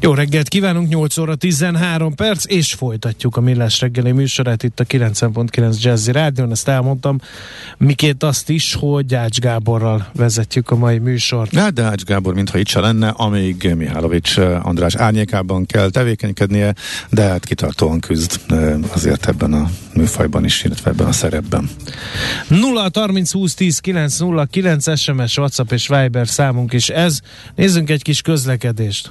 Jó reggelt kívánunk, 8 óra 13 perc, és folytatjuk a Millás reggeli műsorát itt a 90.9 Jazzy Rádion, ezt elmondtam. Miként azt is, hogy Ács Gáborral vezetjük a mai műsort. Hát, de Ács Gábor, mintha itt se lenne, amíg Mihálovics eh, András árnyékában kell tevékenykednie, de hát kitartóan küzd eh, azért ebben a műfajban is, illetve ebben a szerepben. 0 30 20 10 9 0 9 SMS, WhatsApp és Viber számunk is ez. Nézzünk egy kis közlekedést.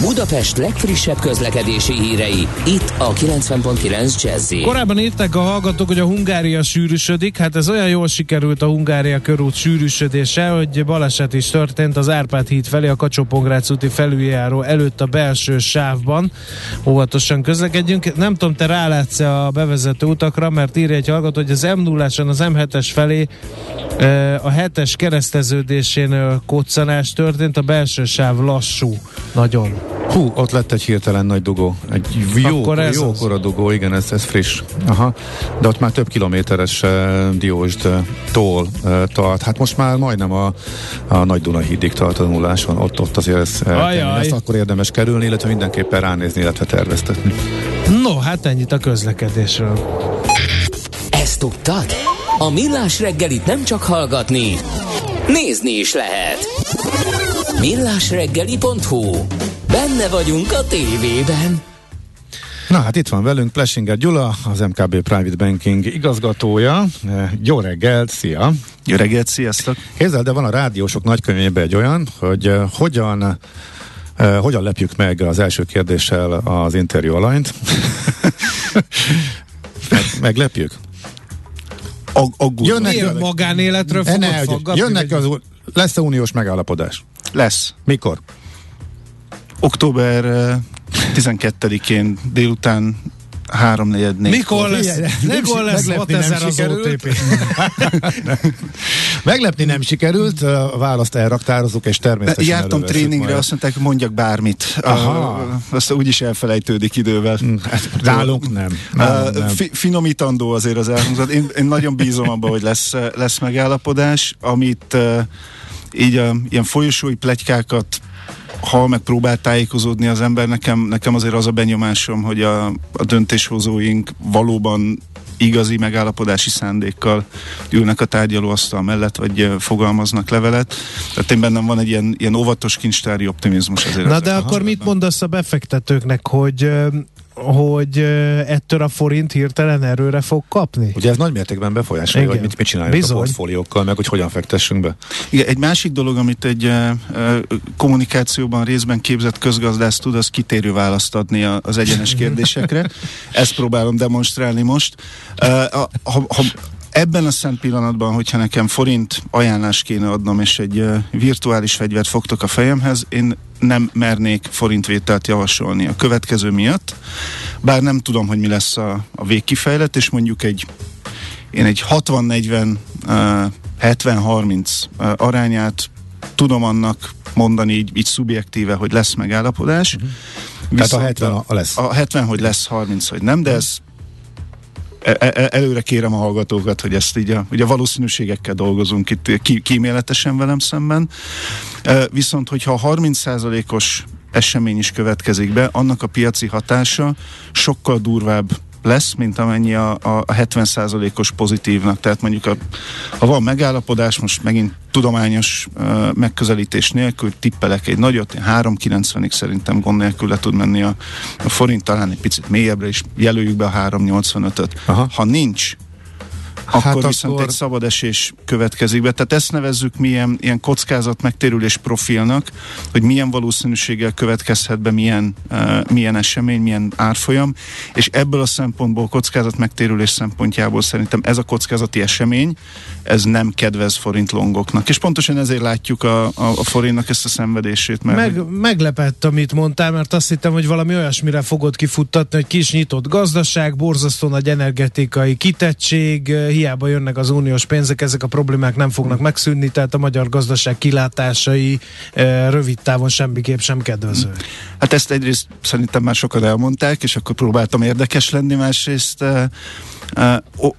Budapest legfrissebb közlekedési hírei, itt a 90.9 jazz Korábban írták a hallgatók, hogy a Hungária sűrűsödik, hát ez olyan jól sikerült a Hungária körút sűrűsödése, hogy baleset is történt az Árpád híd felé a kacsó úti felüljáró előtt a belső sávban. Óvatosan közlekedjünk. Nem tudom, te rálátsz a bevezető utakra, mert írja egy hallgató, hogy az m 0 az M7-es felé a 7-es kereszteződésén koccanás történt, a belső sáv lassú, nagyon. Hú, ott lett egy hirtelen nagy dugó. Egy jó, Akkor ez jó kora dugó, igen, ez, ez friss. Aha. De ott már több kilométeres uh, Diósd uh, tól uh, tart. Hát most már majdnem a, a Nagy Duna hídig tart a nulláson. Ott, ott azért ez, uh, ezt akkor érdemes kerülni, illetve mindenképpen ránézni, illetve terveztetni. No, hát ennyit a közlekedésről. Ezt tudtad? A Millás reggelit nem csak hallgatni, nézni is lehet. Millásreggeli.hu Benne vagyunk a tévében. Na hát itt van velünk Plesinger Gyula, az MKB Private Banking igazgatója. Jó reggelt, szia! Jó reggelt, sziasztok! Kézzel, de van a rádiósok nagykönyvében egy olyan, hogy uh, hogyan uh, hogyan lepjük meg az első kérdéssel az interjú alanyt. Meglepjük? Ag- jönnek Milyen magánéletről fogod ne, Jönnek az, lesz-e uniós megállapodás? Lesz. Mikor? Október 12-én délután 3 4 Mikor lesz, mikor lesz 6000 az OTP? Meglepni nem sikerült, a választ elraktározunk, és természetesen Jártam tréningre, majd. azt mondták, mondjak bármit. Aha. Uh, azt úgyis elfelejtődik idővel. Hm, hát, nálunk nem. Nem. Fi, finomítandó azért az elhangzott. Én, én nagyon bízom abban, hogy lesz, lesz megállapodás, amit uh, így a, ilyen folyosói plegykákat ha megpróbál tájékozódni az ember, nekem, nekem azért az a benyomásom, hogy a, a döntéshozóink valóban igazi megállapodási szándékkal ülnek a tárgyalóasztal mellett, vagy fogalmaznak levelet. Tehát én bennem van egy ilyen, ilyen óvatos kincstári optimizmus azért. Na de akkor mit mondasz a befektetőknek, hogy hogy ettől a forint hirtelen erőre fog kapni? Ugye ez nagy mértékben befolyásolja, hogy mit, mit csináljuk Bizony. a portfóliókkal, meg hogy hogyan fektessünk be. Igen, egy másik dolog, amit egy uh, kommunikációban részben képzett közgazdász tud, az kitérő választ adni az egyenes kérdésekre. Ezt próbálom demonstrálni most. Uh, ha, ha Ebben a szent pillanatban, hogyha nekem forint ajánlást kéne adnom, és egy virtuális fegyvert fogtok a fejemhez, én nem mernék forintvételt javasolni a következő miatt, bár nem tudom, hogy mi lesz a, a végkifejlet, és mondjuk egy én egy 60-40 uh, 70-30 uh, arányát tudom annak mondani így, így szubjektíve, hogy lesz megállapodás. Uh-huh. Tehát a 70 a, lesz. A 70, hogy lesz 30, hogy nem, de ez előre kérem a hallgatókat, hogy ezt így a, ugye a valószínűségekkel dolgozunk itt ki, kíméletesen velem szemben. Viszont, hogyha a 30%-os esemény is következik be, annak a piaci hatása sokkal durvább lesz, mint amennyi a, a 70%-os pozitívnak. Tehát mondjuk, a, ha van megállapodás, most megint tudományos uh, megközelítés nélkül tippelek egy nagyot, 3,90-ig szerintem gond nélkül le tud menni a, a forint, talán egy picit mélyebbre is jelöljük be a 3,85-öt. Ha nincs akkor hát viszont akkor... egy szabad esés következik be. Tehát ezt nevezzük milyen ilyen kockázat megtérülés profilnak, hogy milyen valószínűséggel következhet be milyen, uh, milyen esemény, milyen árfolyam, és ebből a szempontból kockázat megtérülés szempontjából szerintem ez a kockázati esemény, ez nem kedvez forint longoknak. És pontosan ezért látjuk a, a, a forintnak ezt a szenvedését. Mert Meg, meglepett, amit mondtál, mert azt hittem, hogy valami olyasmire fogod kifuttatni, hogy kis nyitott gazdaság, borzasztó nagy energetikai kitettség, hiába jönnek az uniós pénzek, ezek a problémák nem fognak megszűnni, tehát a magyar gazdaság kilátásai rövid távon semmiképp sem kedvező. Hát ezt egyrészt szerintem már sokan elmondták, és akkor próbáltam érdekes lenni, másrészt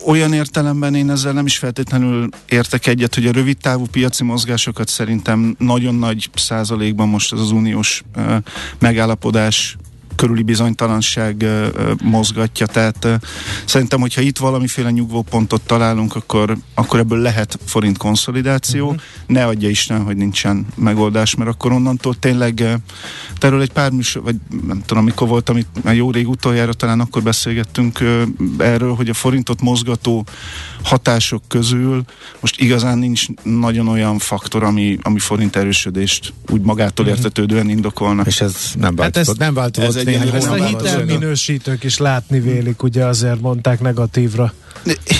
olyan értelemben én ezzel nem is feltétlenül értek egyet, hogy a rövid távú piaci mozgásokat szerintem nagyon nagy százalékban most ez az uniós megállapodás körüli bizonytalanság mozgatja, tehát szerintem, hogyha itt valamiféle nyugvópontot találunk, akkor, akkor ebből lehet forint konszolidáció, uh-huh. ne adja Isten, hogy nincsen megoldás, mert akkor onnantól tényleg erről egy pár műsor, vagy nem tudom, mikor voltam itt, már jó rég utoljára talán akkor beszélgettünk erről, hogy a forintot mozgató hatások közül most igazán nincs nagyon olyan faktor, ami, ami forint erősödést úgy magától mhm. értetődően indokolna. És ez nem változott. Hát ez, nem változott ez néhány Ezt a hitelminősítők is látni vélik, ugye azért mondták negatívra.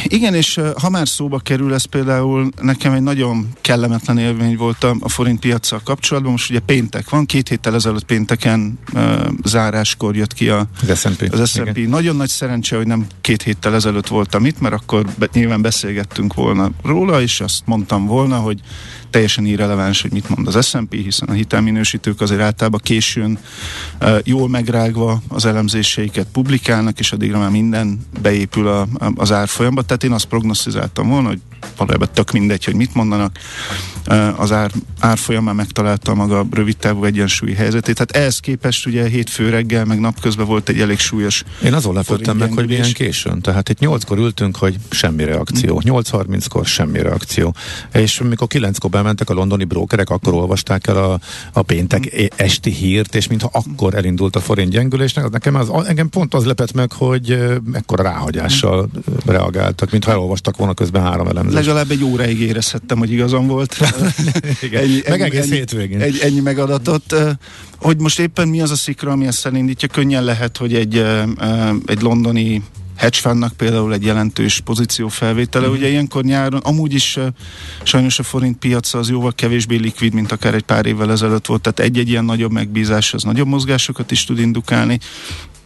Igen, és ha már szóba kerül, ez például nekem egy nagyon kellemetlen élmény volt a, a forint piacsal kapcsolatban. Most ugye péntek van, két héttel ezelőtt pénteken uh, záráskor jött ki a, az S&P. Az S&P. Nagyon nagy szerencse, hogy nem két héttel ezelőtt voltam itt, mert akkor be, nyilván beszélgettünk volna róla, és azt mondtam volna, hogy teljesen irreleváns, hogy mit mond az S&P, hiszen a hitelminősítők azért általában későn uh, jól megrágva az elemzéseiket publikálnak, és addigra már minden beépül a, a, az árfolyamba. Tehát én azt prognosztizáltam volna, hogy valójában tök mindegy, hogy mit mondanak. Az ár, árfolyam már megtalálta maga rövid távú egyensúlyi helyzetét. Tehát ehhez képest ugye hétfő reggel, meg napközben volt egy elég súlyos Én azon lepődtem meg, hogy milyen későn. Tehát itt nyolckor ültünk, hogy semmi reakció. 8.30-kor semmi reakció. És amikor kilenckor bementek a londoni brókerek, akkor olvasták el a, a péntek esti hírt, és mintha akkor elindult a forint gyengülésnek, az nekem az, engem pont az lepett meg, hogy ekkora ráhagyással reagáltak, mintha elolvastak volna közben három elemzést. Legalább egy óráig érezhettem, hogy igazam volt. Igen. ennyi, meg egész ennyi, hétvégén. Egy, ennyi megadatot. Hogy most éppen mi az a szikra, ami ezt elindítja, könnyen lehet, hogy egy, egy londoni hedge fundnak például egy jelentős pozíció felvétele. Mm. Ugye ilyenkor nyáron, amúgy is sajnos a forint piaca az jóval kevésbé likvid, mint akár egy pár évvel ezelőtt volt, tehát egy-egy ilyen nagyobb megbízás az nagyobb mozgásokat is tud indukálni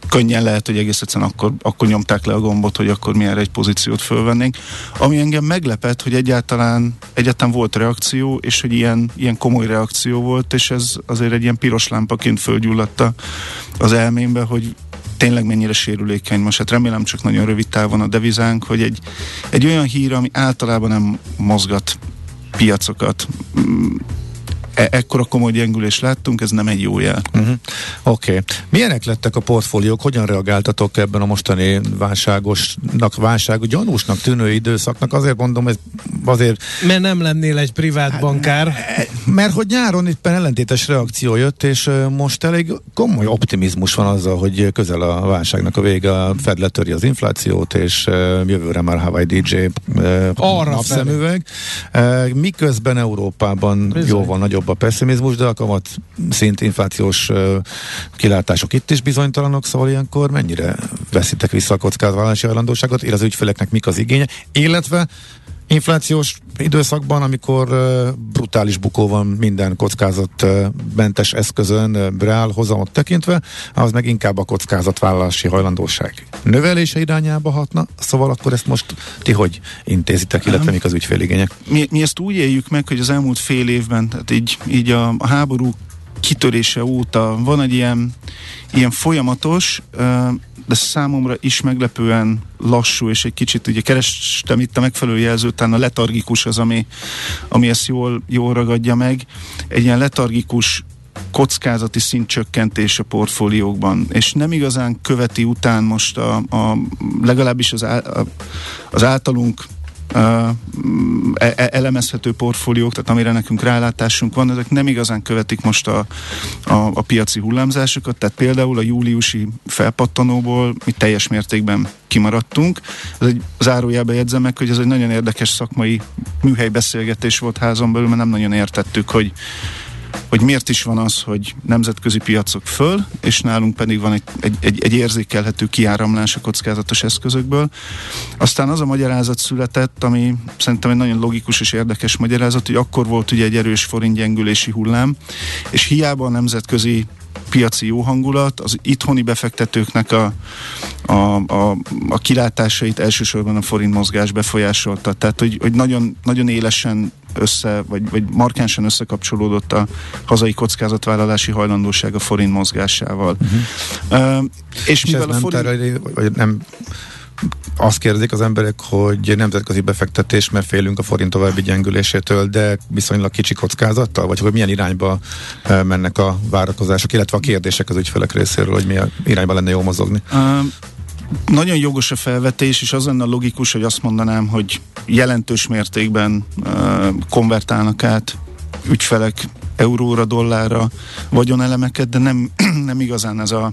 könnyen lehet, hogy egész egyszerűen akkor, akkor nyomták le a gombot, hogy akkor mi egy pozíciót fölvennénk. Ami engem meglepett, hogy egyáltalán, egyáltalán volt reakció, és hogy ilyen, ilyen komoly reakció volt, és ez azért egy ilyen piros lámpaként fölgyulladt az elmémbe, hogy tényleg mennyire sérülékeny most. Hát remélem csak nagyon rövid távon a devizánk, hogy egy, egy olyan hír, ami általában nem mozgat piacokat, e- ekkora komoly gyengülést láttunk, ez nem egy jó jel. Uh-huh. Oké. Okay. Milyenek lettek a portfóliók, hogyan reagáltatok ebben a mostani válságosnak, válság, gyanúsnak tűnő időszaknak? Azért mondom, ez azért... Mert nem lennél egy privát hát, bankár. Mert hogy nyáron itt ellentétes reakció jött, és most elég komoly optimizmus van azzal, hogy közel a válságnak a vége, a Fed letöri az inflációt, és jövőre már Hawaii DJ Arra napszemüveg. Miközben Európában Bizony. jóval nagyobb nagyobb a pessimizmus, de a kamat szint inflációs kilátások itt is bizonytalanok, szóval ilyenkor mennyire veszitek vissza a kockázatvállalási hajlandóságot, illetve az ügyfeleknek mik az igénye, illetve inflációs időszakban, amikor brutális bukó van minden kockázatmentes eszközön, reál hozamot tekintve, az meg inkább a kockázatvállalási hajlandóság növelése irányába hatna, szóval akkor ezt most ti hogy intézitek, illetve mik az ügyféligények? Mi, mi ezt úgy éljük meg, hogy az elmúlt fél évben, tehát így, így a, a háború kitörése óta van egy ilyen, ilyen folyamatos, de számomra is meglepően lassú, és egy kicsit ugye kerestem itt a megfelelő jelzőt, a letargikus az, ami, ami ezt jól, jól ragadja meg. Egy ilyen letargikus kockázati szintcsökkentés a portfóliókban, és nem igazán követi után most a, a legalábbis az, á, az általunk elemezhető portfóliók, tehát amire nekünk rálátásunk van, ezek nem igazán követik most a, a, a piaci hullámzásokat, tehát például a júliusi felpattanóból mi teljes mértékben kimaradtunk. Ez egy zárójelbe jegyzem meg, hogy ez egy nagyon érdekes szakmai műhelybeszélgetés volt házon belül, mert nem nagyon értettük, hogy hogy miért is van az, hogy nemzetközi piacok föl, és nálunk pedig van egy, egy, egy, egy érzékelhető kiáramlás a kockázatos eszközökből. Aztán az a magyarázat született, ami szerintem egy nagyon logikus és érdekes magyarázat, hogy akkor volt ugye egy erős forintgyengülési hullám, és hiába a nemzetközi piaci jó hangulat, az itthoni befektetőknek a, a, a, a kilátásait elsősorban a forint mozgás befolyásolta. Tehát, hogy, hogy nagyon, nagyon élesen össze, vagy, vagy markánsan összekapcsolódott a hazai kockázatvállalási hajlandóság a forint mozgásával. Uh-huh. Uh, és, és mivel a forint... Terül, vagy nem azt kérdezik az emberek, hogy nemzetközi befektetés, mert félünk a forint további gyengülésétől, de viszonylag kicsi kockázattal, vagy hogy milyen irányba mennek a várakozások, illetve a kérdések az ügyfelek részéről, hogy milyen irányba lenne jó mozogni? Uh, nagyon jogos a felvetés, és az lenne logikus, hogy azt mondanám, hogy jelentős mértékben uh, konvertálnak át ügyfelek euróra, dollárra vagyonelemeket, de nem, nem igazán ez a,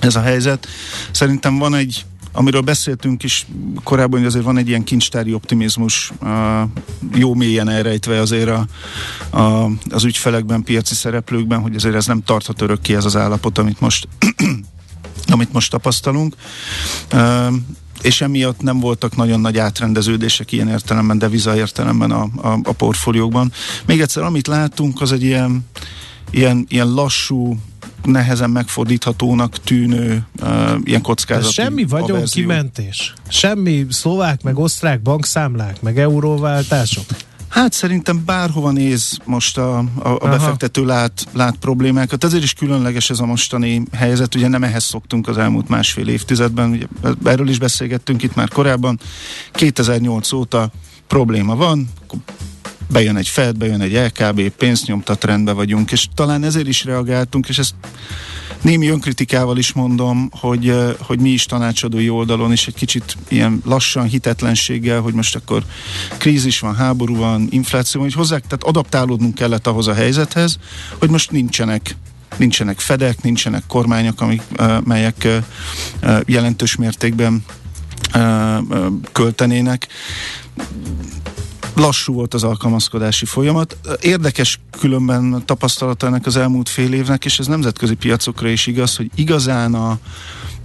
ez a helyzet. Szerintem van egy amiről beszéltünk is korábban, hogy azért van egy ilyen kincstári optimizmus, jó mélyen elrejtve azért a, a, az ügyfelekben, piaci szereplőkben, hogy azért ez nem tarthat örökké ez az állapot, amit most amit most tapasztalunk. És emiatt nem voltak nagyon nagy átrendeződések ilyen értelemben, deviza értelemben a, a, a portfóliókban. Még egyszer, amit látunk, az egy ilyen, ilyen, ilyen lassú, nehezen megfordíthatónak tűnő uh, ilyen kockázat. Semmi vagyon kimentés. Semmi szlovák, meg osztrák bankszámlák, meg euróváltások. Hát szerintem bárhova néz most a, a, a befektető lát, lát problémákat. Ezért is különleges ez a mostani helyzet. Ugye nem ehhez szoktunk az elmúlt másfél évtizedben. Ugye erről is beszélgettünk itt már korábban. 2008 óta probléma van, bejön egy Fed, bejön egy LKB, pénzt nyomtat, rendben vagyunk, és talán ezért is reagáltunk, és ezt némi önkritikával is mondom, hogy, hogy mi is tanácsadói oldalon is egy kicsit ilyen lassan, hitetlenséggel, hogy most akkor krízis van, háború van, infláció, hogy hozzá, tehát adaptálódnunk kellett ahhoz a helyzethez, hogy most nincsenek nincsenek fedek, nincsenek kormányok, amik, melyek jelentős mértékben költenének lassú volt az alkalmazkodási folyamat. Érdekes különben tapasztalata ennek az elmúlt fél évnek, és ez nemzetközi piacokra is igaz, hogy igazán a,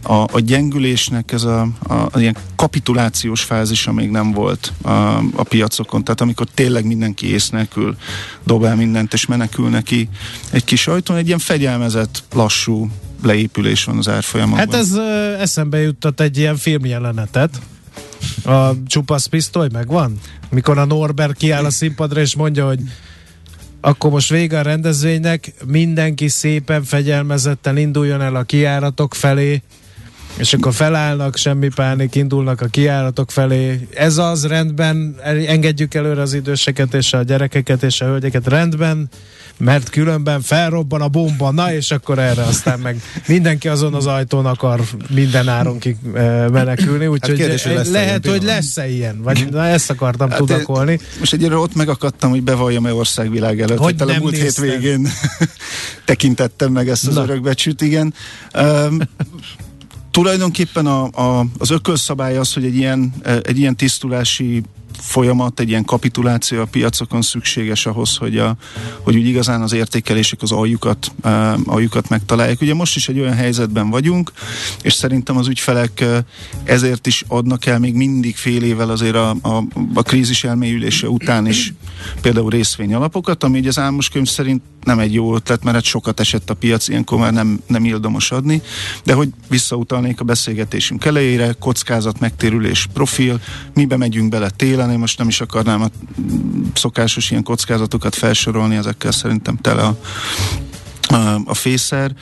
a, a gyengülésnek ez a, a, a ilyen kapitulációs fázisa még nem volt a, a piacokon, tehát amikor tényleg mindenki ész nélkül dobál mindent és menekül neki egy kis ajtón, egy ilyen fegyelmezett, lassú leépülés van az árfolyamokban. Hát ez ö, eszembe juttat egy ilyen filmjelenetet, a csupasz pisztoly megvan? Mikor a Norbert kiáll a színpadra és mondja, hogy akkor most vége a rendezvénynek, mindenki szépen fegyelmezetten induljon el a kiáratok felé, és akkor felállnak, semmi pánik, indulnak a kiáratok felé. Ez az rendben, engedjük előre az időseket és a gyerekeket és a hölgyeket rendben, mert különben felrobban a bomba, na és akkor erre aztán meg mindenki azon az ajtón akar minden áron ki eh, menekülni, úgyhogy hát kérdés, hogy lehet, hogy lesz-e ilyen, vagy na ezt akartam hát tudakolni. Most egyre ott megakadtam, hogy bevalljam-e országvilág előtt, hogy, hogy a múlt hét végén tekintettem meg ezt az na. örökbecsüt, igen. Um, tulajdonképpen a, a, az ökölszabály az, hogy egy ilyen, egy ilyen tisztulási folyamat, egy ilyen kapituláció a piacokon szükséges ahhoz, hogy, a, hogy úgy igazán az értékelések az aljukat, aljukat megtalálják. Ugye most is egy olyan helyzetben vagyunk, és szerintem az ügyfelek ezért is adnak el még mindig fél évvel azért a, a, a krízis elmélyülése után is például részvényalapokat, ami ugye az álmos könyv szerint nem egy jó ötlet, mert hát sokat esett a piac, ilyenkor már nem, nem ildomos adni, de hogy visszautalnék a beszélgetésünk elejére, kockázat, megtérülés, profil, mibe megyünk bele télen, én most nem is akarnám a szokásos ilyen kockázatokat felsorolni, ezekkel szerintem tele a, a, a fészer.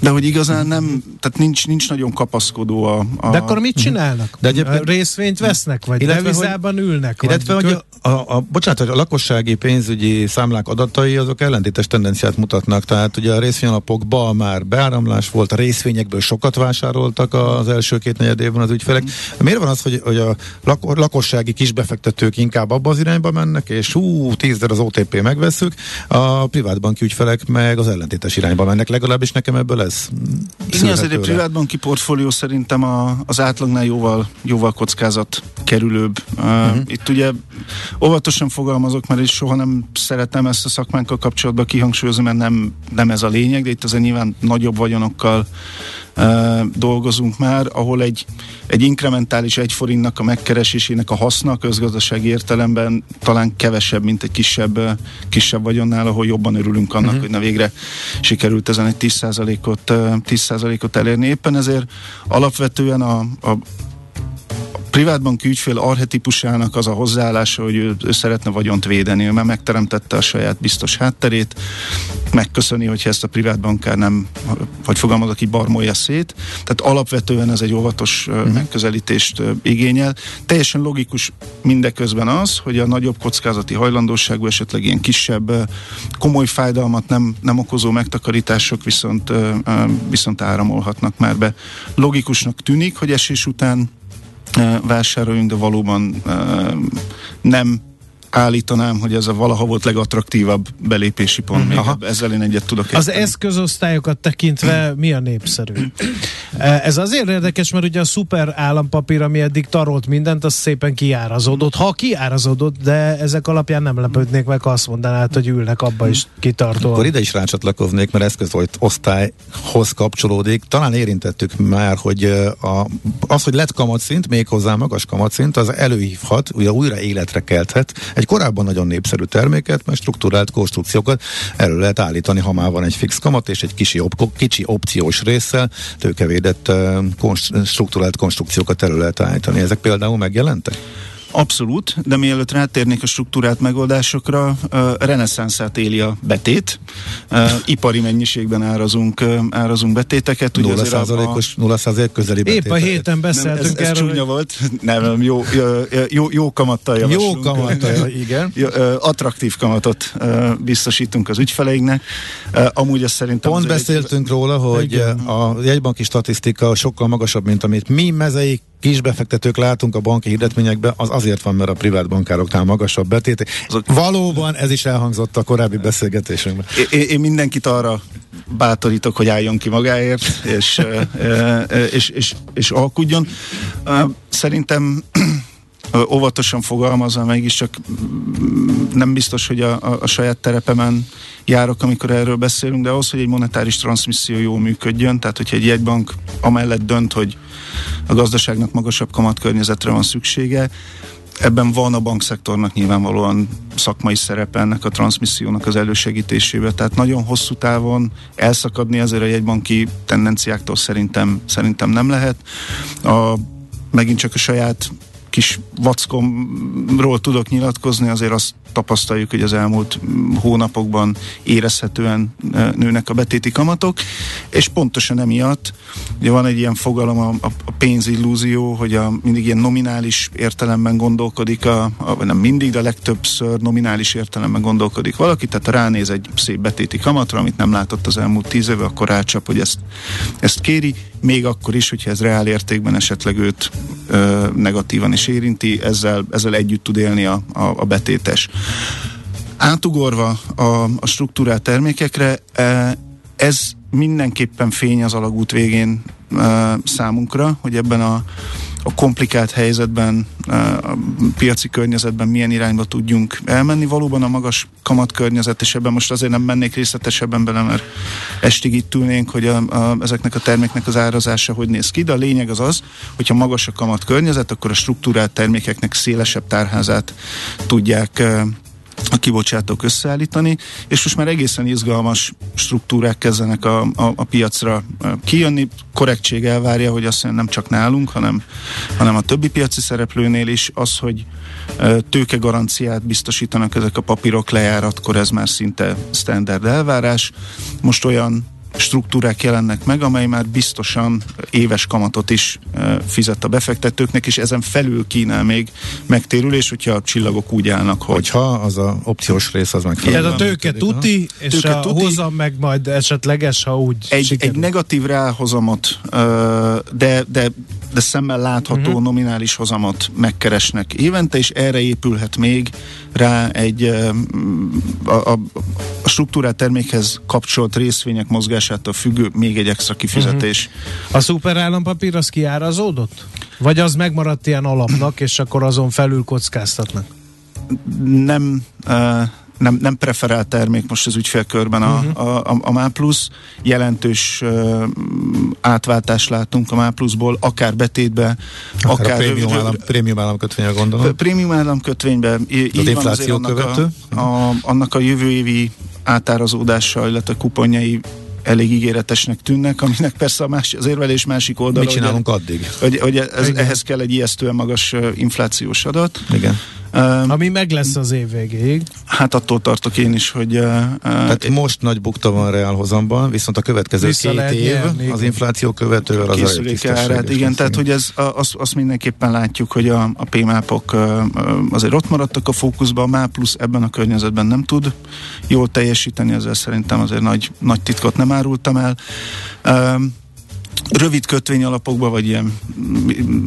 De hogy igazán nem, tehát nincs, nincs nagyon kapaszkodó a, a... De akkor mit csinálnak? De egyébként... Részvényt vesznek, vagy illetve, devizában hogy, ülnek? Illetve, vagy, hogy a, a, bocsánat, a lakossági pénzügyi számlák adatai azok ellentétes tendenciát mutatnak, tehát ugye a részvényalapokban már beáramlás volt, a részvényekből sokat vásároltak az első két negyed évben az ügyfelek. Miért van az, hogy, hogy a lakossági kisbefektetők inkább abba az irányba mennek, és hú, tízzer az OTP megveszük, a privátbanki ügyfelek meg az ellentétes irányba mennek, legalábbis nekem ebből ez Igen, azért a privátbanki portfólió szerintem a, az átlagnál jóval, jóval kockázat kerülőbb. Uh-huh. Uh, itt ugye óvatosan fogalmazok, mert is soha nem szeretem ezt a szakmánkkal kapcsolatban kihangsúlyozni, mert nem, nem ez a lényeg, de itt azért nyilván nagyobb vagyonokkal dolgozunk már, ahol egy, egy inkrementális egy forintnak a megkeresésének a haszna közgazdasági értelemben talán kevesebb, mint egy kisebb, kisebb vagyonnál, ahol jobban örülünk annak, uh-huh. hogy na végre sikerült ezen egy 10%-ot, uh, 10%-ot elérni. Éppen ezért alapvetően a, a privátbanki ügyfél arhetipusának az a hozzáállása, hogy ő, ő szeretne vagyont védeni, ő már megteremtette a saját biztos hátterét, megköszöni, hogyha ezt a privátbankár nem, vagy fogalmazok így barmolja szét. Tehát alapvetően ez egy óvatos uh-huh. megközelítést igényel. Teljesen logikus mindeközben az, hogy a nagyobb kockázati hajlandóságú, esetleg ilyen kisebb, komoly fájdalmat nem, nem okozó megtakarítások viszont, viszont áramolhatnak már be. Logikusnak tűnik, hogy esés után vásároljunk, de valóban nem állítanám, hogy ez a valaha volt legattraktívabb belépési pont. Mm-hmm. Még Aha. ezzel én egyet tudok érteni. Az eszközosztályokat tekintve mi a népszerű? ez azért érdekes, mert ugye a szuper állampapír, ami eddig tarolt mindent, az szépen kiárazódott. Ha kiárazódott, de ezek alapján nem lepődnék meg, azt mondanád, hogy ülnek abba is kitartó. Akkor ide is rácsatlakoznék, mert eszközosztályhoz kapcsolódik. Talán érintettük már, hogy a, az, hogy lett kamatszint, méghozzá magas kamatszint, az előhívhat, ugye újra életre kelthet egy korábban nagyon népszerű terméket, mert struktúrált konstrukciókat elő lehet állítani, ha már van egy fix kamat és egy kicsi, op- kicsi opciós résszel tőkevédett uh, konst- struktúrált konstrukciókat elő lehet állítani. Ezek például megjelentek? Abszolút, de mielőtt rátérnék a struktúrált megoldásokra, reneszánszát éli a betét. Ipari mennyiségben árazunk, árazunk betéteket. 0 százalékos, 0 százalék közeli betét. Épp a héten beszéltünk nem, ez, ez erről. csúnya volt. Nem, jó, jó, jó kamattal javaslunk. Jó kamattal, igen. Attraktív kamatot biztosítunk az ügyfeleinknek. Amúgy azt szerintem... Pont beszéltünk egy... róla, hogy igen. a jegybanki statisztika sokkal magasabb, mint amit mi mezei kisbefektetők látunk a banki hirdetményekben, az azért van, mert a privát bankároknál magasabb betét. Valóban ez is elhangzott a korábbi beszélgetésünkben. Én, én mindenkit arra bátorítok, hogy álljon ki magáért, és, és, és, és, és alkudjon. Szerintem óvatosan fogalmazva, mégiscsak nem biztos, hogy a, a, a saját terepemen járok, amikor erről beszélünk, de ahhoz, hogy egy monetáris transmisszió jól működjön, tehát hogyha egy jegybank amellett dönt, hogy a gazdaságnak magasabb kamatkörnyezetre van szüksége, Ebben van a bankszektornak nyilvánvalóan szakmai szerepe ennek a transmissziónak az elősegítésébe, tehát nagyon hosszú távon elszakadni ezért a jegybanki tendenciáktól szerintem, szerintem nem lehet. A, megint csak a saját kis vackomról tudok nyilatkozni, azért azt tapasztaljuk, hogy az elmúlt hónapokban érezhetően e, nőnek a betéti kamatok, és pontosan emiatt ugye van egy ilyen fogalom, a, a pénzillúzió, hogy a, mindig ilyen nominális értelemben gondolkodik, a, a, nem mindig, de legtöbbször nominális értelemben gondolkodik valaki, tehát ránéz egy szép betéti kamatra, amit nem látott az elmúlt tíz éve, akkor rácsap, hogy ezt, ezt kéri, még akkor is, hogyha ez reál értékben esetleg őt ö, negatívan is érinti, ezzel, ezzel együtt tud élni a, a, a betétes. Átugorva a, a struktúrát termékekre, e, ez mindenképpen fény az alagút végén e, számunkra, hogy ebben a a komplikált helyzetben, a piaci környezetben milyen irányba tudjunk elmenni. Valóban a magas kamat és ebben most azért nem mennék részletesebben bele, mert estig itt ülnénk, hogy a, a, ezeknek a terméknek az árazása hogy néz ki, de a lényeg az az, hogyha magas a kamat környezet, akkor a struktúrált termékeknek szélesebb tárházát tudják a kibocsátók összeállítani, és most már egészen izgalmas struktúrák kezdenek a, a, a piacra kijönni. Korrektség elvárja, hogy azt nem csak nálunk, hanem, hanem a többi piaci szereplőnél is az, hogy tőke garanciát biztosítanak ezek a papírok lejáratkor, ez már szinte standard elvárás. Most olyan struktúrák jelennek meg, amely már biztosan éves kamatot is fizet a befektetőknek, és ezen felül kínál még megtérülés, hogyha a csillagok úgy állnak, hogy... Hogyha az a opciós rész az meg. Ez a tőke tuti, és tőke a tuti, hozam meg majd esetleges, ha úgy egy, egy negatív ráhozamot, de, de, de szemmel látható uh-huh. nominális hozamot megkeresnek évente, és erre épülhet még rá egy a, a, a struktúrát termékhez kapcsolt részvények mozgásától függő még egy extra kifizetés. Uh-huh. A szuper állampapír az kiárazódott? Vagy az megmaradt ilyen alapnak, és akkor azon felül kockáztatnak? Nem, uh, nem, nem preferált termék most az ügyfélkörben a, uh-huh. a, a, a MÁ+. Jelentős uh, átváltást látunk a MÁ ból akár betétbe, akár, akár a prémium, állam, prémium államkötvényre gondolom. Prémium államkötvénybe. Így az infláció követő? A, a, annak a jövő évi átárazódása, illetve kuponjai elég ígéretesnek tűnnek, aminek persze a más, az érvelés másik oldala. Mit csinálunk hogy, addig? Hogy, hogy ez, ehhez kell egy ijesztően magas inflációs adat. Igen. Ami meg lesz az év végéig. Hát attól tartok én is, hogy... Uh, Tehát uh, most nagy bukta van reálhozamban, viszont a következő két év nyerni, az infláció követővel az a árát, Igen, tehát hogy ez, azt, azt mindenképpen látjuk, hogy a, a PMAP-ok uh, azért ott maradtak a fókuszban, a MÁ plusz ebben a környezetben nem tud jól teljesíteni, ezzel szerintem azért nagy, nagy titkot nem árultam el. Um, rövid kötvény alapokba, vagy ilyen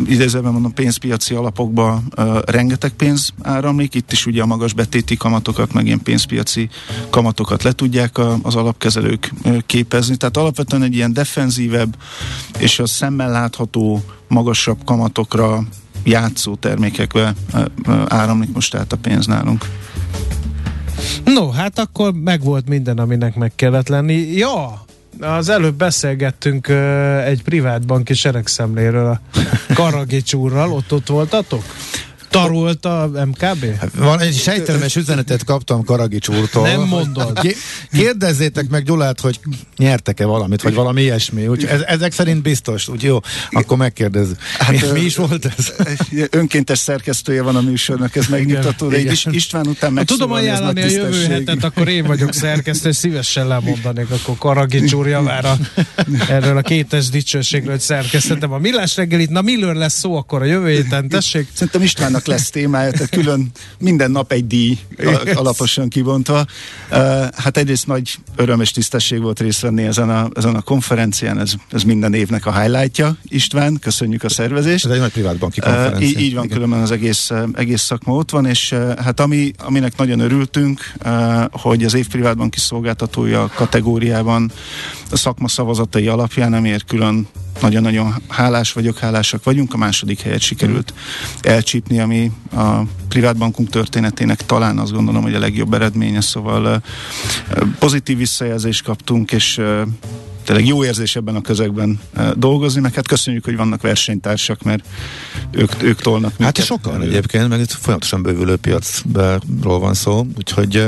idézőben mondom pénzpiaci alapokba uh, rengeteg pénz áramlik, itt is ugye a magas betéti kamatokat, meg ilyen pénzpiaci kamatokat le tudják a, az alapkezelők uh, képezni, tehát alapvetően egy ilyen defenzívebb és a szemmel látható magasabb kamatokra játszó termékekbe uh, áramlik most át a pénz nálunk. No, hát akkor megvolt minden, aminek meg kellett lenni. Ja, az előbb beszélgettünk egy privát banki seregszemléről a Karagics úrral, ott ott voltatok? Tarolt a MKB? Van egy sejtelmes üzenetet kaptam Karagics úrtól. Nem mondod. Kérdezzétek meg Gyulát, hogy nyertek-e valamit, vagy valami ilyesmi. Úgy, ez, ezek szerint biztos. Úgy jó, akkor megkérdezzük. Hát, mi, mi is volt ez? Önkéntes szerkesztője van a műsornak, ez megnyugtató, de egy István után meg Tudom ajánlani a jövő hetet, akkor én vagyok szerkesztő, szívesen lemondanék akkor Karagics úr javára erről a kétes dicsőségről, hogy szerkesztettem a millás reggelit. Na, miről lesz szó akkor a jövő héten? Tessék. Szerintem Istvánnak annak lesz témája, tehát külön minden nap egy díj alaposan kibontva. Hát egyrészt nagy öröm és tisztesség volt részt venni ezen a, ezen a konferencián, ez, ez minden évnek a highlightja, István, köszönjük a szervezést. Ez egy nagy privátbanki konferencia. Így, így van, Igen. különben az egész, egész szakma ott van, és hát ami, aminek nagyon örültünk, hogy az év privátbanki szolgáltatója kategóriában a szakma szavazatai alapján, amiért külön nagyon-nagyon hálás vagyok, hálásak vagyunk. A második helyet sikerült elcsípni, ami a privátbankunk történetének talán azt gondolom, hogy a legjobb eredménye, szóval pozitív visszajelzést kaptunk, és tényleg jó érzés ebben a közegben dolgozni, meg hát köszönjük, hogy vannak versenytársak, mert ők, ők tolnak Hát és sokan egyébként, meg itt folyamatosan bővülő piacról van szó, úgyhogy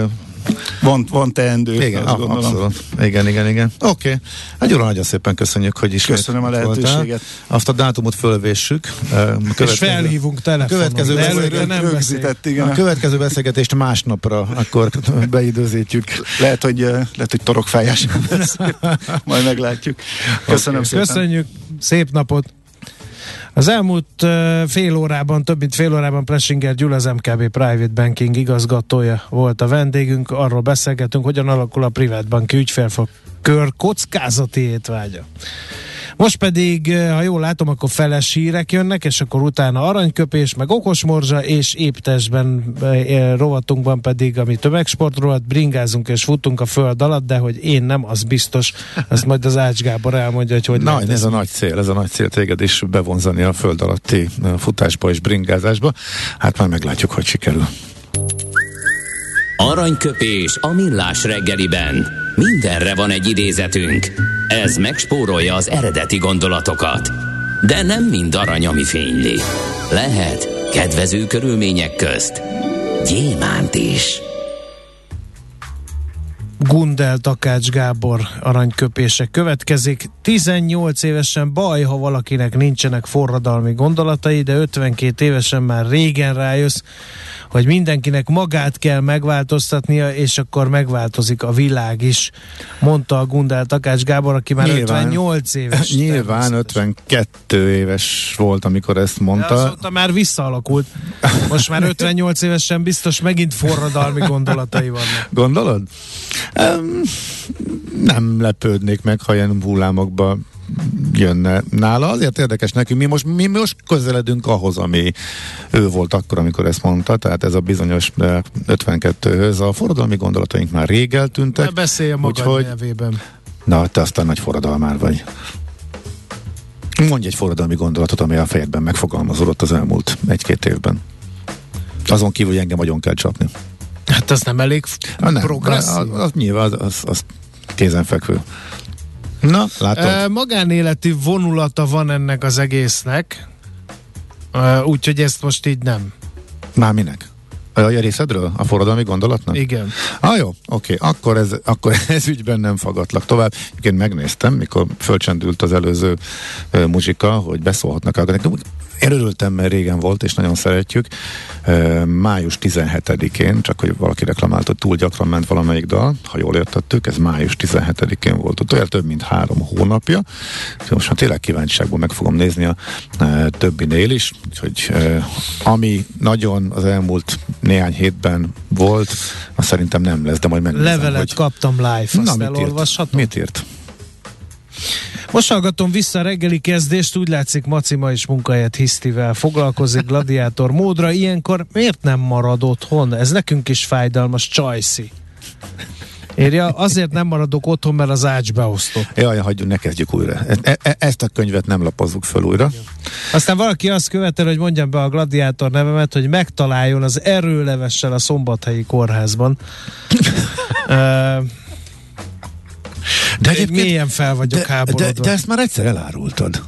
van, van teendő, igen, azt gondolom. Abszolút. Igen, igen, igen. Oké. Okay. Hát Gyula, nagyon szépen köszönjük, hogy is Köszönöm a lehetőséget. Voltál. Azt a dátumot fölvéssük. Következő, és felhívunk telefonon. Következő előre nem rögzített, igen. A következő beszélgetést másnapra akkor beidőzítjük. Lehet, hogy, lehet, hogy torokfájás Majd meglátjuk. Köszönöm okay. szépen. Köszönjük. Szép napot. Az elmúlt fél órában, több mint fél órában Plesinger Gyula, az MKB Private Banking igazgatója volt a vendégünk. Arról beszélgetünk, hogyan alakul a privát banki ügyfélfog kör kockázati étvágya. Most pedig, eh, ha jól látom, akkor feles hírek jönnek, és akkor utána aranyköpés, meg okosmorzsa, és éptesben e, rovatunkban pedig, ami tömegsport rovat, bringázunk és futunk a föld alatt, de hogy én nem, az biztos. Azt majd az Ács Gábor elmondja, hogy hogy Na, ez, ez a nagy cél, ez a nagy cél téged is bevonzani a föld alatti futásba és bringázásba. Hát már meglátjuk, hogy sikerül. Aranyköpés a millás reggeliben. Mindenre van egy idézetünk. Ez megspórolja az eredeti gondolatokat. De nem mind arany, ami fényli. Lehet kedvező körülmények közt gyémánt is. Gundel Takács Gábor aranyköpése következik. 18 évesen baj, ha valakinek nincsenek forradalmi gondolatai, de 52 évesen már régen rájössz, hogy mindenkinek magát kell megváltoztatnia, és akkor megváltozik a világ is, mondta a Gundel Takács Gábor, aki már nyilván, 58 éves. Nyilván 52 éves volt, amikor ezt mondta. De azóta már visszaalakult. Most már 58 évesen biztos megint forradalmi gondolatai vannak. Gondolod? Um, nem lepődnék meg, ha ilyen hullámokba jönne nála. Azért érdekes nekünk, mi most, mi most közeledünk ahhoz, ami ő volt akkor, amikor ezt mondta, tehát ez a bizonyos 52-höz. A forradalmi gondolataink már rég eltűntek. Ne beszélj maga úgyhogy, nyelvében. Na, te aztán nagy forradalmár vagy. Mondj egy forradalmi gondolatot, ami a fejedben megfogalmazódott az elmúlt egy-két évben. Azon kívül, hogy engem nagyon kell csapni. Hát az nem elég ha, nem, progresszív. Az, az nyilván, az, az, az kézenfekvő. Na, látom. E, magánéleti vonulata van ennek az egésznek, e, úgyhogy ezt most így nem. Már minek? A részedről? A forradalmi gondolatnak? Igen. Ah, jó, oké, akkor ez, akkor ez ügyben nem fagatlak tovább. Én megnéztem, mikor fölcsendült az előző uh, muzsika, hogy beszólhatnak én örültem, mert régen volt, és nagyon szeretjük. Május 17-én, csak hogy valaki reklamált, hogy túl gyakran ment valamelyik dal, ha jól értettük, ez május 17-én volt. Olyan több mint három hónapja. Most már tényleg kíváncsiságból meg fogom nézni a többinél is, úgyhogy ami nagyon az elmúlt néhány hétben volt, azt szerintem nem lesz, de majd megnézem. Levelet hogy... kaptam live, azt Na, mit írt? Mit írt? Most hallgatom vissza a reggeli kezdést, úgy látszik Maci ma is munkahelyet hisztivel foglalkozik gladiátor módra. Ilyenkor miért nem marad otthon? Ez nekünk is fájdalmas, csajszi. Érja, azért nem maradok otthon, mert az ács beosztott. Jaj, hagyjuk, ne kezdjük újra. E- e- ezt a könyvet nem lapozzuk föl újra. Aztán valaki azt követel, hogy mondjam be a gladiátor nevemet, hogy megtaláljon az erőlevessel a szombathelyi kórházban. De egyébként mélyen fel vagyok de, háborodva. De, de ezt már egyszer elárultad.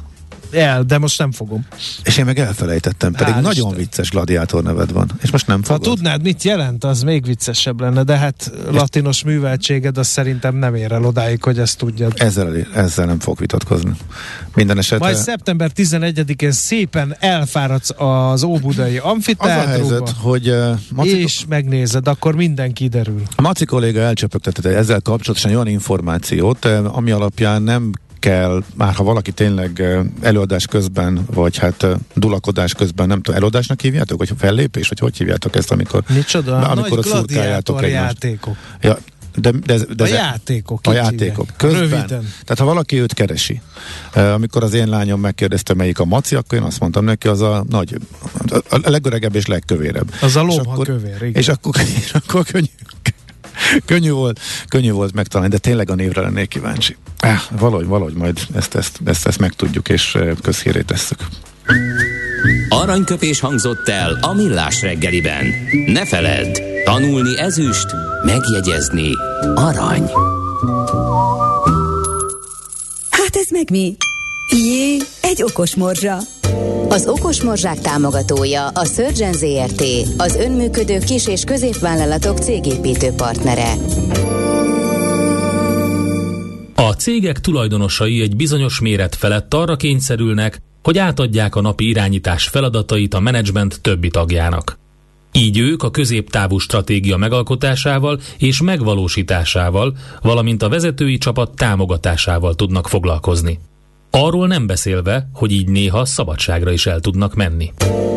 El, de most nem fogom. És én meg elfelejtettem, pedig Hál nagyon Isten. vicces gladiátor neved van. És most nem fogod. Ha tudnád, mit jelent, az még viccesebb lenne, de hát latinos műveltséged az szerintem nem ér el odáig, hogy ezt tudjad. Ezzel, ezzel nem fog vitatkozni. Minden esetre... Majd szeptember 11-én szépen elfáradsz az Óbudai amfiteátróba. Az a helyzet, hogy uh, Maci... És megnézed, akkor minden kiderül. A Maci kolléga elcsöpögtetett ezzel kapcsolatosan olyan információt, ami alapján nem kell, már ha valaki tényleg előadás közben, vagy hát dulakodás közben, nem tudom, előadásnak hívjátok, vagy fellépés, vagy hogy hívjátok ezt, amikor, Micsoda? Na, amikor Nagy a szurkáljátok játékok. Ja, de, de, de, a játékok. A játékok. Közben. Röviden. Tehát ha valaki őt keresi, amikor az én lányom megkérdezte, melyik a maci, akkor én azt mondtam neki, az a nagy, a legöregebb és legkövérebb. Az a lomha kövér, igen. És akkor, és akkor könnyű, könnyű volt, könnyű volt megtalálni, de tényleg a névre lennék kíváncsi. Eh, valahogy, valahogy majd ezt, ezt, ezt, ezt megtudjuk, és eh, közhíré tesszük. Aranyköpés hangzott el a millás reggeliben. Ne feledd, tanulni ezüst, megjegyezni arany. Hát ez meg mi? Jé, egy okos morzsa. Az Okos Morzsák támogatója a Surgeon ZRT, az önműködő kis- és középvállalatok cégépítő partnere. A cégek tulajdonosai egy bizonyos méret felett arra kényszerülnek, hogy átadják a napi irányítás feladatait a menedzsment többi tagjának. Így ők a középtávú stratégia megalkotásával és megvalósításával, valamint a vezetői csapat támogatásával tudnak foglalkozni. Arról nem beszélve, hogy így néha szabadságra is el tudnak menni.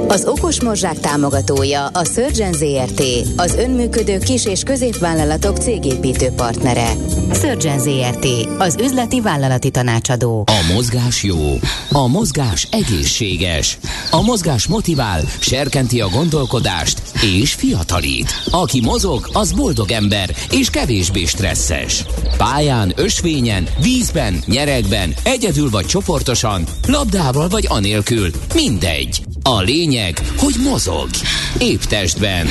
Az Okos Morzsák támogatója a Surgeon ZRT, az önműködő kis- és középvállalatok cégépítő partnere. Surgeon ZRT, az üzleti vállalati tanácsadó. A mozgás jó, a mozgás egészséges, a mozgás motivál, serkenti a gondolkodást és fiatalít. Aki mozog, az boldog ember és kevésbé stresszes. Pályán, ösvényen, vízben, nyeregben, egyedül vagy csoportosan, labdával vagy anélkül, mindegy. A lényeg, hogy mozog. Épp testben.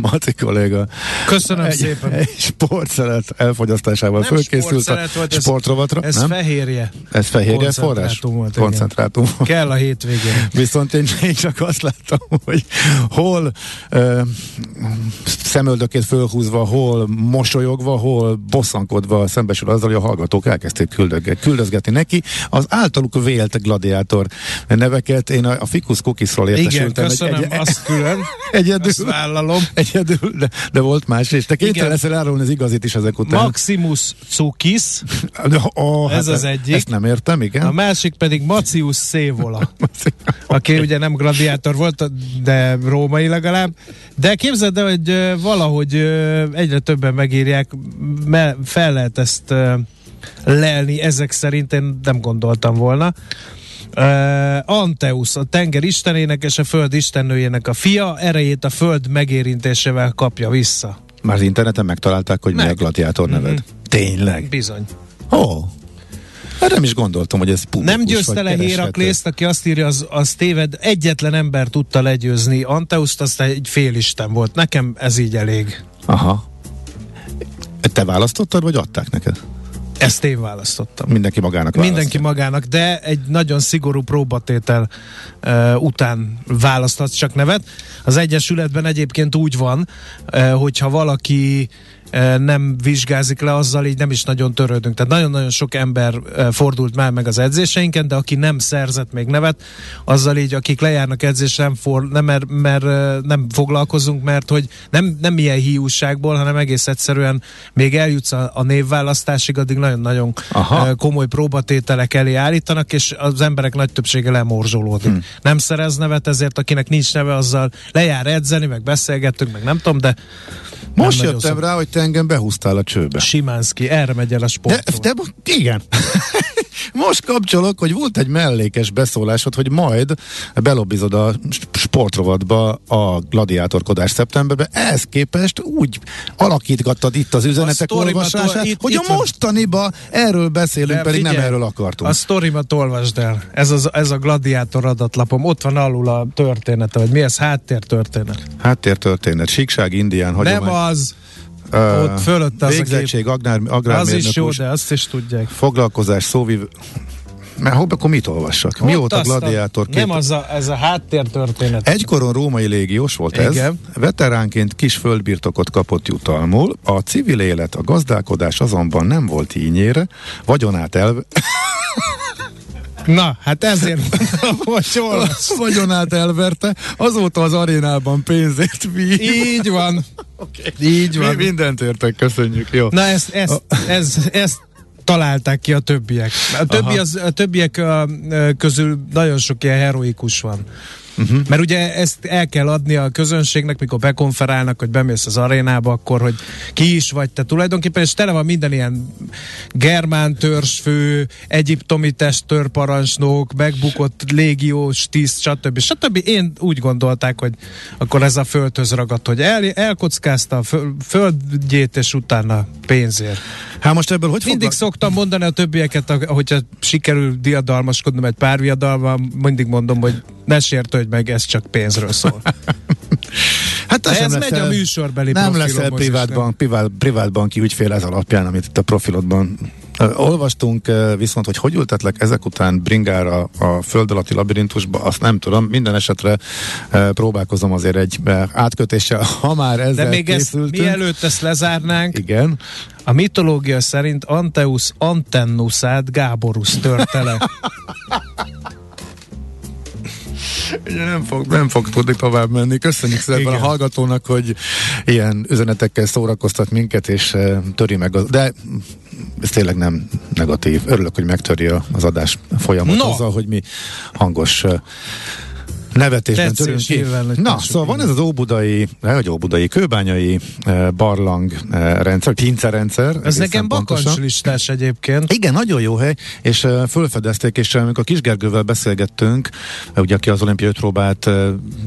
Maci kolléga. Köszönöm egy, szépen. Egy sportszelet elfogyasztásával nem fölkészült a volt, sportrovatra. Ez, ez nem? fehérje. Ez fehérje forrás? Volt, Koncentrátum. Igen. Kell a hétvégén. Viszont én, én csak azt láttam, hogy hol uh, szemöldökét fölhúzva, hol mosolyogva, hol bosszankodva szembesül azzal, hogy a hallgatók elkezdték küldözgetni neki az általuk vélt gladiátor neveket. Én a, a Ficus Cookiesról értesültem. Igen, köszönöm, egy, egy, azt külön. Egyedül. Azt vállalom. Egyedül, de, de volt más, és te kénytelen leszel árulni az igazit is ezek után. Maximus Cukis. oh, ez hát az egyik. Ezt nem értem, igen. A másik pedig Macius Szévola. aki ugye nem gladiátor volt, de római legalább. De képzeld el, hogy valahogy egyre többen megírják, fel lehet ezt lelni, ezek szerint én nem gondoltam volna. Uh, Anteus, a tenger istenének és a föld istennőjének a fia, erejét a föld megérintésével kapja vissza. Már az interneten megtalálták, hogy Meg. mi a gladiátor neved. Mm-hmm. Tényleg? Bizony. Ó, oh. Hát nem is gondoltam, hogy ez publikus, Nem győzte le Héraklészt, aki azt írja, az, az téved. Egyetlen ember tudta legyőzni Anteuszt, aztán egy félisten volt. Nekem ez így elég. Aha. Te választottad, vagy adták neked? Ezt én választottam. Mindenki magának választja. Mindenki magának, de egy nagyon szigorú próbatétel uh, után választhatsz csak nevet. Az Egyesületben egyébként úgy van, uh, hogyha valaki nem vizsgázik le, azzal így nem is nagyon törődünk. Tehát nagyon-nagyon sok ember fordult már meg az edzéseinken, de aki nem szerzett még nevet, azzal így, akik lejárnak edzésre, nem, for, nem, mert, mert nem foglalkozunk, mert hogy nem, nem ilyen hiúságból, hanem egész egyszerűen még eljutsz a, a névválasztásig, addig nagyon-nagyon Aha. komoly próbatételek elé állítanak, és az emberek nagy többsége lemorzsolódik. Hmm. Nem szerez nevet, ezért akinek nincs neve, azzal lejár edzeni, meg beszélgettünk, meg nem tudom, de most jöttem rá, hogy te engem behúztál a csőbe. Simánszki, erre megy el a sport. De, de, igen. Most kapcsolok, hogy volt egy mellékes beszólásod, hogy majd belobbizod a sportrovatba a gladiátorkodás szeptemberben. Ehhez képest úgy alakítgattad itt az üzenetek olvasását, itt, hogy itt a mostaniba erről beszélünk, pedig figyelj, nem erről akartunk. A sztorimat olvasd el. Ez, az, ez a gladiátor adatlapom. Ott van alul a története, vagy mi ez? Háttértörténet. Háttértörténet. Síkság, indián, hagyomány. Nem az. Ott fölött az Végzettség, agrár, agrármérnök. Az is jó, de azt is tudják. Foglalkozás, szóviv... Mert hopp, akkor mit olvassak? Ott Mióta gladiátor? Nem, az a, ez a háttértörténet. Egykoron római légiós volt Igen. ez. Veteránként kis földbirtokot kapott jutalmul. A civil élet, a gazdálkodás azonban nem volt ínyére. Vagyonát el... Na, hát ezért most Vagyonát elverte, azóta az arénában pénzért vi. Így van. Okay. Így van. Mi mindent értek, köszönjük. Jó. Na, ezt, ezt, ez, ezt találták ki a többiek. A, többi az, a többiek közül nagyon sok ilyen heroikus van. Uh-huh. Mert ugye ezt el kell adni a közönségnek, mikor bekonferálnak, hogy bemész az arénába, akkor, hogy ki is vagy te tulajdonképpen, és tele van minden ilyen germán törzsfő, egyiptomi testtörparancsnok, megbukott légiós tiszt, stb. stb. Én úgy gondolták, hogy akkor ez a földhöz ragadt, hogy el, elkockázta a földjét, és utána pénzért. Hát most ebből hogy Mindig fognak? szoktam mondani a többieket, hogyha sikerül diadalmaskodnom egy pár viadalban, mindig mondom, hogy ne sértődj meg, ez csak pénzről szól. hát ez megy a műsorbeli Nem leszel privátbank, privát, privátbanki ügyfél ez alapján, amit itt a profilodban Olvastunk viszont, hogy hogy ültetlek ezek után bringára a föld alatti labirintusba, azt nem tudom, minden esetre próbálkozom azért egy átkötéssel, ha már ezzel De még készültünk. ezt, mielőtt ezt lezárnánk, Igen. a mitológia szerint Anteus Antennusát Gáborus törte le. Ugye nem fog, nem fog tudni tovább menni. Köszönjük szépen a hallgatónak, hogy ilyen üzenetekkel szórakoztat minket, és uh, töri meg. Az, de ez tényleg nem negatív. Örülök, hogy megtöri az adás folyamat no. azzal, hogy mi hangos uh, nevetésben törünk ki. Na, szóval van ez az óbudai, vagy óbudai, kőbányai eh, barlang eh, rendszer, pince rendszer. Ez nekem bakancslistás egyébként. Igen, nagyon jó hely, és eh, fölfedezték, és amikor Kisgergővel beszélgettünk, ugye aki az olimpiai próbát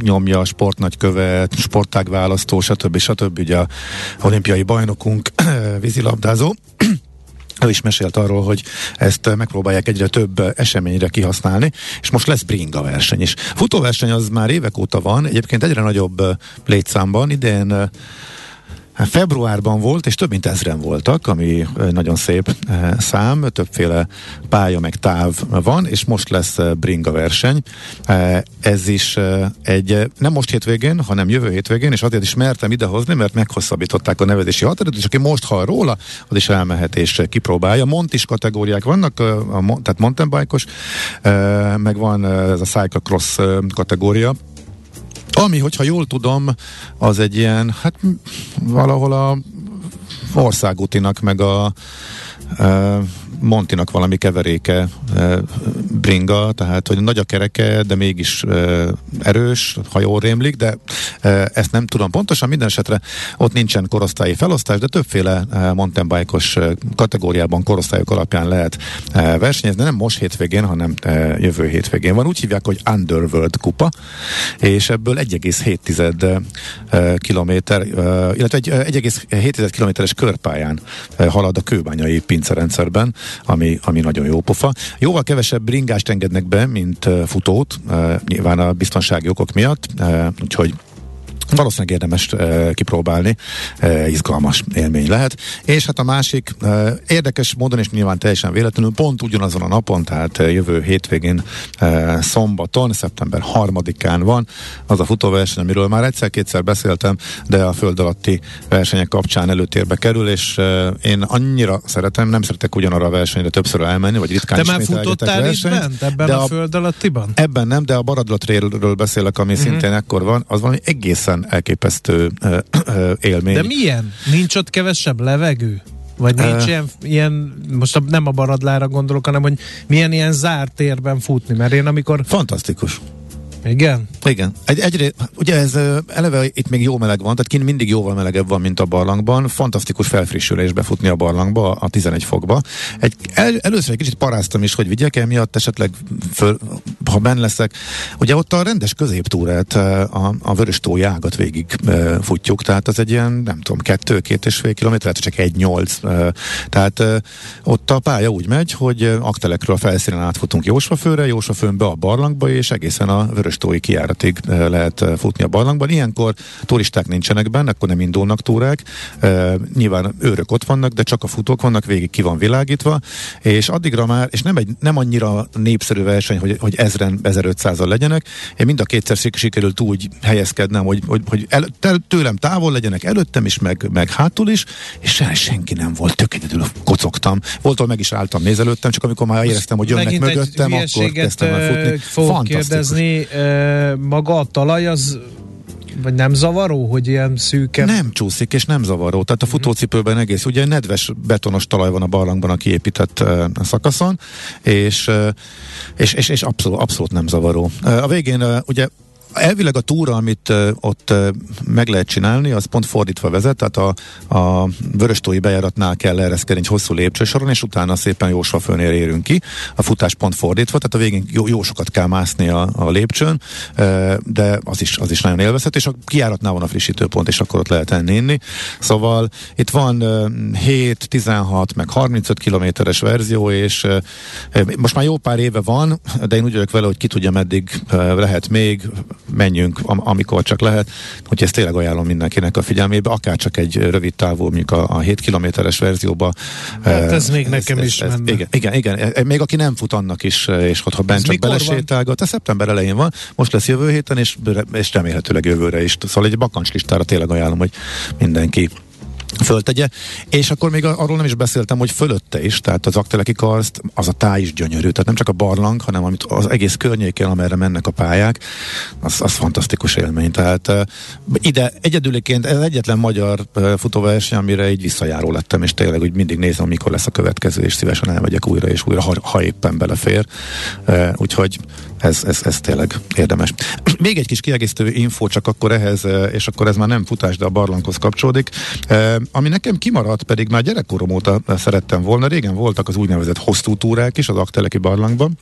nyomja, sportnagykövet, sportágválasztó, stb. stb. ugye a olimpiai bajnokunk, vízilabdázó, ő is mesélt arról, hogy ezt megpróbálják egyre több eseményre kihasználni, és most lesz bringa verseny is. Futóverseny az már évek óta van, egyébként egyre nagyobb létszámban, idén Februárban volt, és több mint ezren voltak, ami nagyon szép szám, többféle pálya meg táv van, és most lesz bringa verseny. Ez is egy, nem most hétvégén, hanem jövő hétvégén, és azért is mertem idehozni, mert meghosszabbították a nevezési határidőt, és aki most hall róla, az is elmehet és kipróbálja. Montis kategóriák vannak, a, tehát mountain bike-os, meg van ez a cyclocross kategória, ami, hogyha jól tudom, az egy ilyen, hát valahol a országútinak, meg a Montinak valami keveréke bringa, tehát hogy nagy a kereke, de mégis erős, ha jól rémlik, de ezt nem tudom. Pontosan, minden esetre ott nincsen korosztályi felosztás, de többféle mountain bike-os kategóriában korosztályok alapján lehet versenyezni, nem most hétvégén, hanem jövő hétvégén van. Úgy hívják, hogy Underworld kupa, és ebből 1,7 kilométer, illetve egy 1,7 kilométeres körpályán halad a kőbányai pincerendszerben, ami, ami nagyon jó pofa. Jóval kevesebb bringást engednek be, mint uh, futót, uh, nyilván a biztonsági okok miatt, uh, úgyhogy valószínűleg érdemes uh, kipróbálni, uh, izgalmas élmény lehet. És hát a másik uh, érdekes módon, és nyilván teljesen véletlenül, pont ugyanazon a napon, tehát jövő hétvégén uh, szombaton, szeptember 3-án van az a futóverseny, amiről már egyszer-kétszer beszéltem, de a föld alatti versenyek kapcsán előtérbe kerül, és uh, én annyira szeretem, nem szeretek ugyanarra a versenyre többször elmenni, vagy ritkán Te már futottál versenyt, itt bent, ebben a, a föld alattiban? Ebben nem, de a Baradlat beszélek, ami uh-huh. szintén ekkor van, az valami egészen egészen elképesztő élmény. De milyen? Nincs ott kevesebb levegő? Vagy nincs uh, ilyen, ilyen, most nem a baradlára gondolok, hanem hogy milyen ilyen zárt térben futni, mert én amikor... Fantasztikus. Igen? Igen. Egy, egyre, ugye ez eleve itt még jó meleg van, tehát kint mindig jóval melegebb van, mint a barlangban. Fantasztikus felfrissülés befutni a barlangba, a 11 fokba. Egy, el, először egy kicsit paráztam is, hogy vigyek el miatt esetleg, föl, ha benn leszek. Ugye ott a rendes középtúrát, a, a vörös tó jágat végig futjuk, tehát az egy ilyen, nem tudom, kettő, két és fél kilométer, csak egy nyolc. Tehát ott a pálya úgy megy, hogy aktelekről a felszínen átfutunk Jósvafőre, Jósvafőn be a barlangba, és egészen a vörös tói kijáratig eh, lehet eh, futni a barlangban. Ilyenkor turisták nincsenek benne, akkor nem indulnak túrák. E, nyilván őrök ott vannak, de csak a futók vannak, végig ki van világítva, és addigra már, és nem, egy, nem annyira népszerű verseny, hogy, hogy ezren, 1500-al legyenek. Én mind a kétszer sikerült úgy helyezkednem, hogy, hogy, hogy el, tőlem távol legyenek, előttem is, meg, meg hátul is, és se, senki nem volt, tök egyedül kocogtam. Voltól meg is álltam nézelőttem, csak amikor már éreztem, hogy jönnek mögöttem, akkor kezdtem el futni. Fogok kérdezni, maga a talaj az vagy nem zavaró, hogy ilyen szűke? Nem csúszik, és nem zavaró. Tehát a mhm. futócipőben egész, ugye nedves betonos talaj van a barlangban a kiépített uh, szakaszon, és, uh, és, és, és abszolút, abszolút nem zavaró. Uh, a végén uh, ugye Elvileg a túra, amit ott meg lehet csinálni, az pont fordítva vezet, tehát a, a Vöröstói bejáratnál kell ereszkedni egy hosszú lépcsősoron, és utána szépen Jósva fölnél érünk ki. A futás pont fordítva, tehát a végén jó, jó sokat kell mászni a, a lépcsőn, de az is, az is nagyon élvezhető, és a kiáratnál van a frissítőpont, és akkor ott lehet enni inni. Szóval itt van uh, 7, 16, meg 35 kilométeres verzió, és most már jó pár éve van, de én úgy vagyok vele, hogy ki tudja meddig lehet még, menjünk, am- amikor csak lehet. Úgyhogy ezt tényleg ajánlom mindenkinek a figyelmébe, akár csak egy rövid távú, mondjuk a, a 7 kilométeres verzióba. Hát ez uh, még nekem ez, is ez, menne. Igen, igen, igen, még aki nem fut annak is, és ha bent csak belesétálgat, a szeptember elején van, most lesz jövő héten, és, és remélhetőleg jövőre is. Szóval egy bakancslistára tényleg ajánlom, hogy mindenki föltegye, és akkor még arról nem is beszéltem, hogy fölötte is, tehát az akteleki karszt, az a táj is gyönyörű, tehát nem csak a barlang, hanem amit az egész környéken, amerre mennek a pályák, az, az fantasztikus élmény. Tehát uh, ide egyedüliként ez egyetlen magyar uh, futóverseny, amire így visszajáró lettem, és tényleg úgy mindig nézem, mikor lesz a következő, és szívesen elmegyek újra és újra, ha, ha éppen belefér. Uh, úgyhogy ez, ez, ez tényleg érdemes. Még egy kis kiegészítő info csak akkor ehhez, és akkor ez már nem futás, de a barlanghoz kapcsolódik. Ami nekem kimaradt, pedig már gyerekkorom óta szerettem volna, régen voltak az úgynevezett hosszú túrák is az Akteleki barlangban,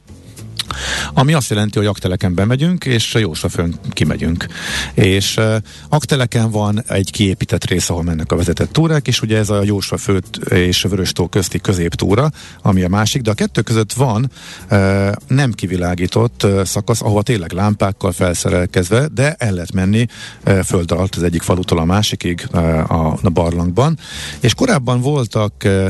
Ami azt jelenti, hogy akteleken bemegyünk, és Jósafön kimegyünk. És uh, akteleken van egy kiépített rész, ahol mennek a vezetett túrák, és ugye ez a Jósafőt és Vöröstó közti középtúra, ami a másik, de a kettő között van uh, nem kivilágított uh, szakasz, ahova tényleg lámpákkal felszerelkezve, de el lehet menni uh, föld alatt az egyik falutól a másikig uh, a, a barlangban. És korábban voltak uh,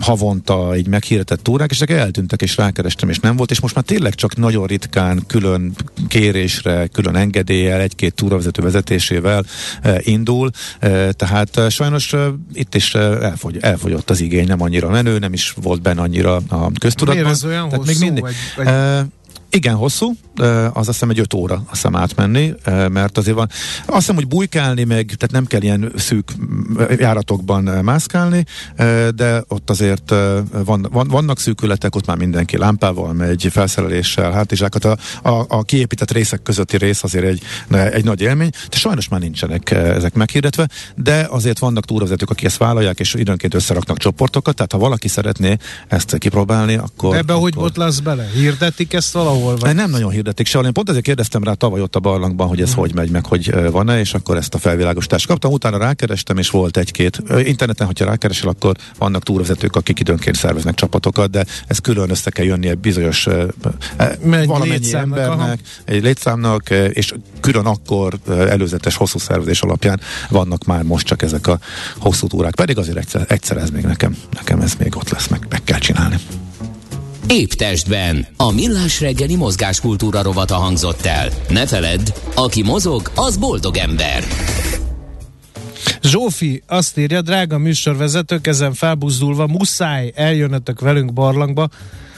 havonta így meghirdetett túrák, és ezek eltűntek, és rákerestem, és nem volt, és most már tényleg csak nagyon ritkán külön kérésre, külön engedéllyel, egy-két túravezető vezetésével indul, tehát sajnos itt is elfogy, elfogyott az igény, nem annyira menő, nem is volt benne annyira a köztudatban. Miért ez olyan tehát hosszú? Még mindig, egy, egy... Igen, hosszú, az azt hiszem egy 5 óra azt hiszem átmenni, mert azért van, azt hiszem, hogy bujkálni meg, tehát nem kell ilyen szűk járatokban mászkálni, de ott azért van, van, vannak szűkületek, ott már mindenki lámpával megy, felszereléssel, hátizsákat. A, a, a kiépített részek közötti rész azért egy, egy nagy élmény, de sajnos már nincsenek ezek meghirdetve, de azért vannak túravezetők, akik ezt vállalják, és időnként összeraknak csoportokat, tehát ha valaki szeretné ezt kipróbálni, akkor... Ebbe akkor... hogy ott lesz bele? Hirdetik ezt valahol? Sehol? Vagy? Nem nagyon hirdették sehol. Én pont ezért kérdeztem rá tavaly ott a barlangban, hogy ez hmm. hogy megy, meg hogy van-e, és akkor ezt a felvilágosítást kaptam. Utána rákerestem, és volt egy-két. Interneten, hogyha rákeresel, akkor vannak túravezetők, akik időnként szerveznek csapatokat, de ez külön össze kell jönnie bizonyos egy valamennyi embernek, aha. egy létszámnak, és külön akkor előzetes hosszú szervezés alapján vannak már most csak ezek a hosszú túrák. Pedig azért egyszer, egyszer ez még nekem, nekem ez még ott lesz, meg, meg kell csinálni. Épp testben. A millás reggeli mozgáskultúra rovata hangzott el. Ne feledd, aki mozog, az boldog ember. Zsófi azt írja, drága műsorvezetők, ezen felbuzdulva muszáj eljönnetek velünk barlangba,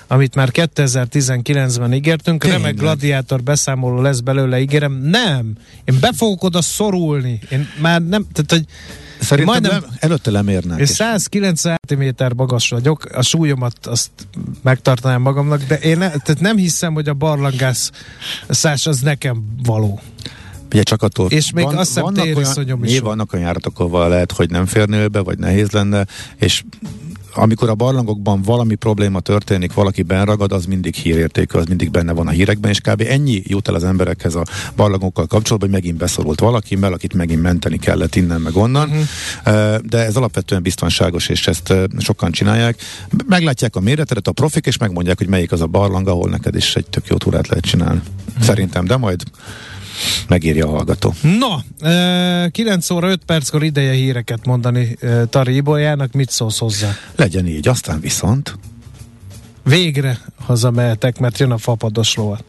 amit már 2019-ben ígértünk. Tényleg. Remek gladiátor beszámoló lesz belőle, ígérem. Nem! Én be fogok oda szorulni. Én már nem, tehát hogy Szerintem majdnem, nem, előtte lemérnek. És 190 cm magas vagyok, a súlyomat azt megtartanám magamnak, de én ne, tehát nem hiszem, hogy a barlangász szás az nekem való. Ugye csak attól és még van, azt hiszem vannak olyan, is vannak olyan járatok, ahol lehet, hogy nem férnél be, vagy nehéz lenne, és amikor a barlangokban valami probléma történik, valaki benragad, az mindig hírértékű, az mindig benne van a hírekben, és kb. ennyi jut el az emberekhez a barlangokkal kapcsolatban, hogy megint beszorult valaki, mert akit megint menteni kellett innen meg onnan. Uh-huh. De ez alapvetően biztonságos, és ezt sokan csinálják. Meglátják a méretedet, a profik, és megmondják, hogy melyik az a barlang, ahol neked is egy tök jó túrát lehet csinálni. Uh-huh. Szerintem, de majd megírja a hallgató. No, 9 óra 5 perckor ideje híreket mondani Tari Iboljának, mit szólsz hozzá? Legyen így, aztán viszont. Végre hazamehetek, mert jön a fapados lovat.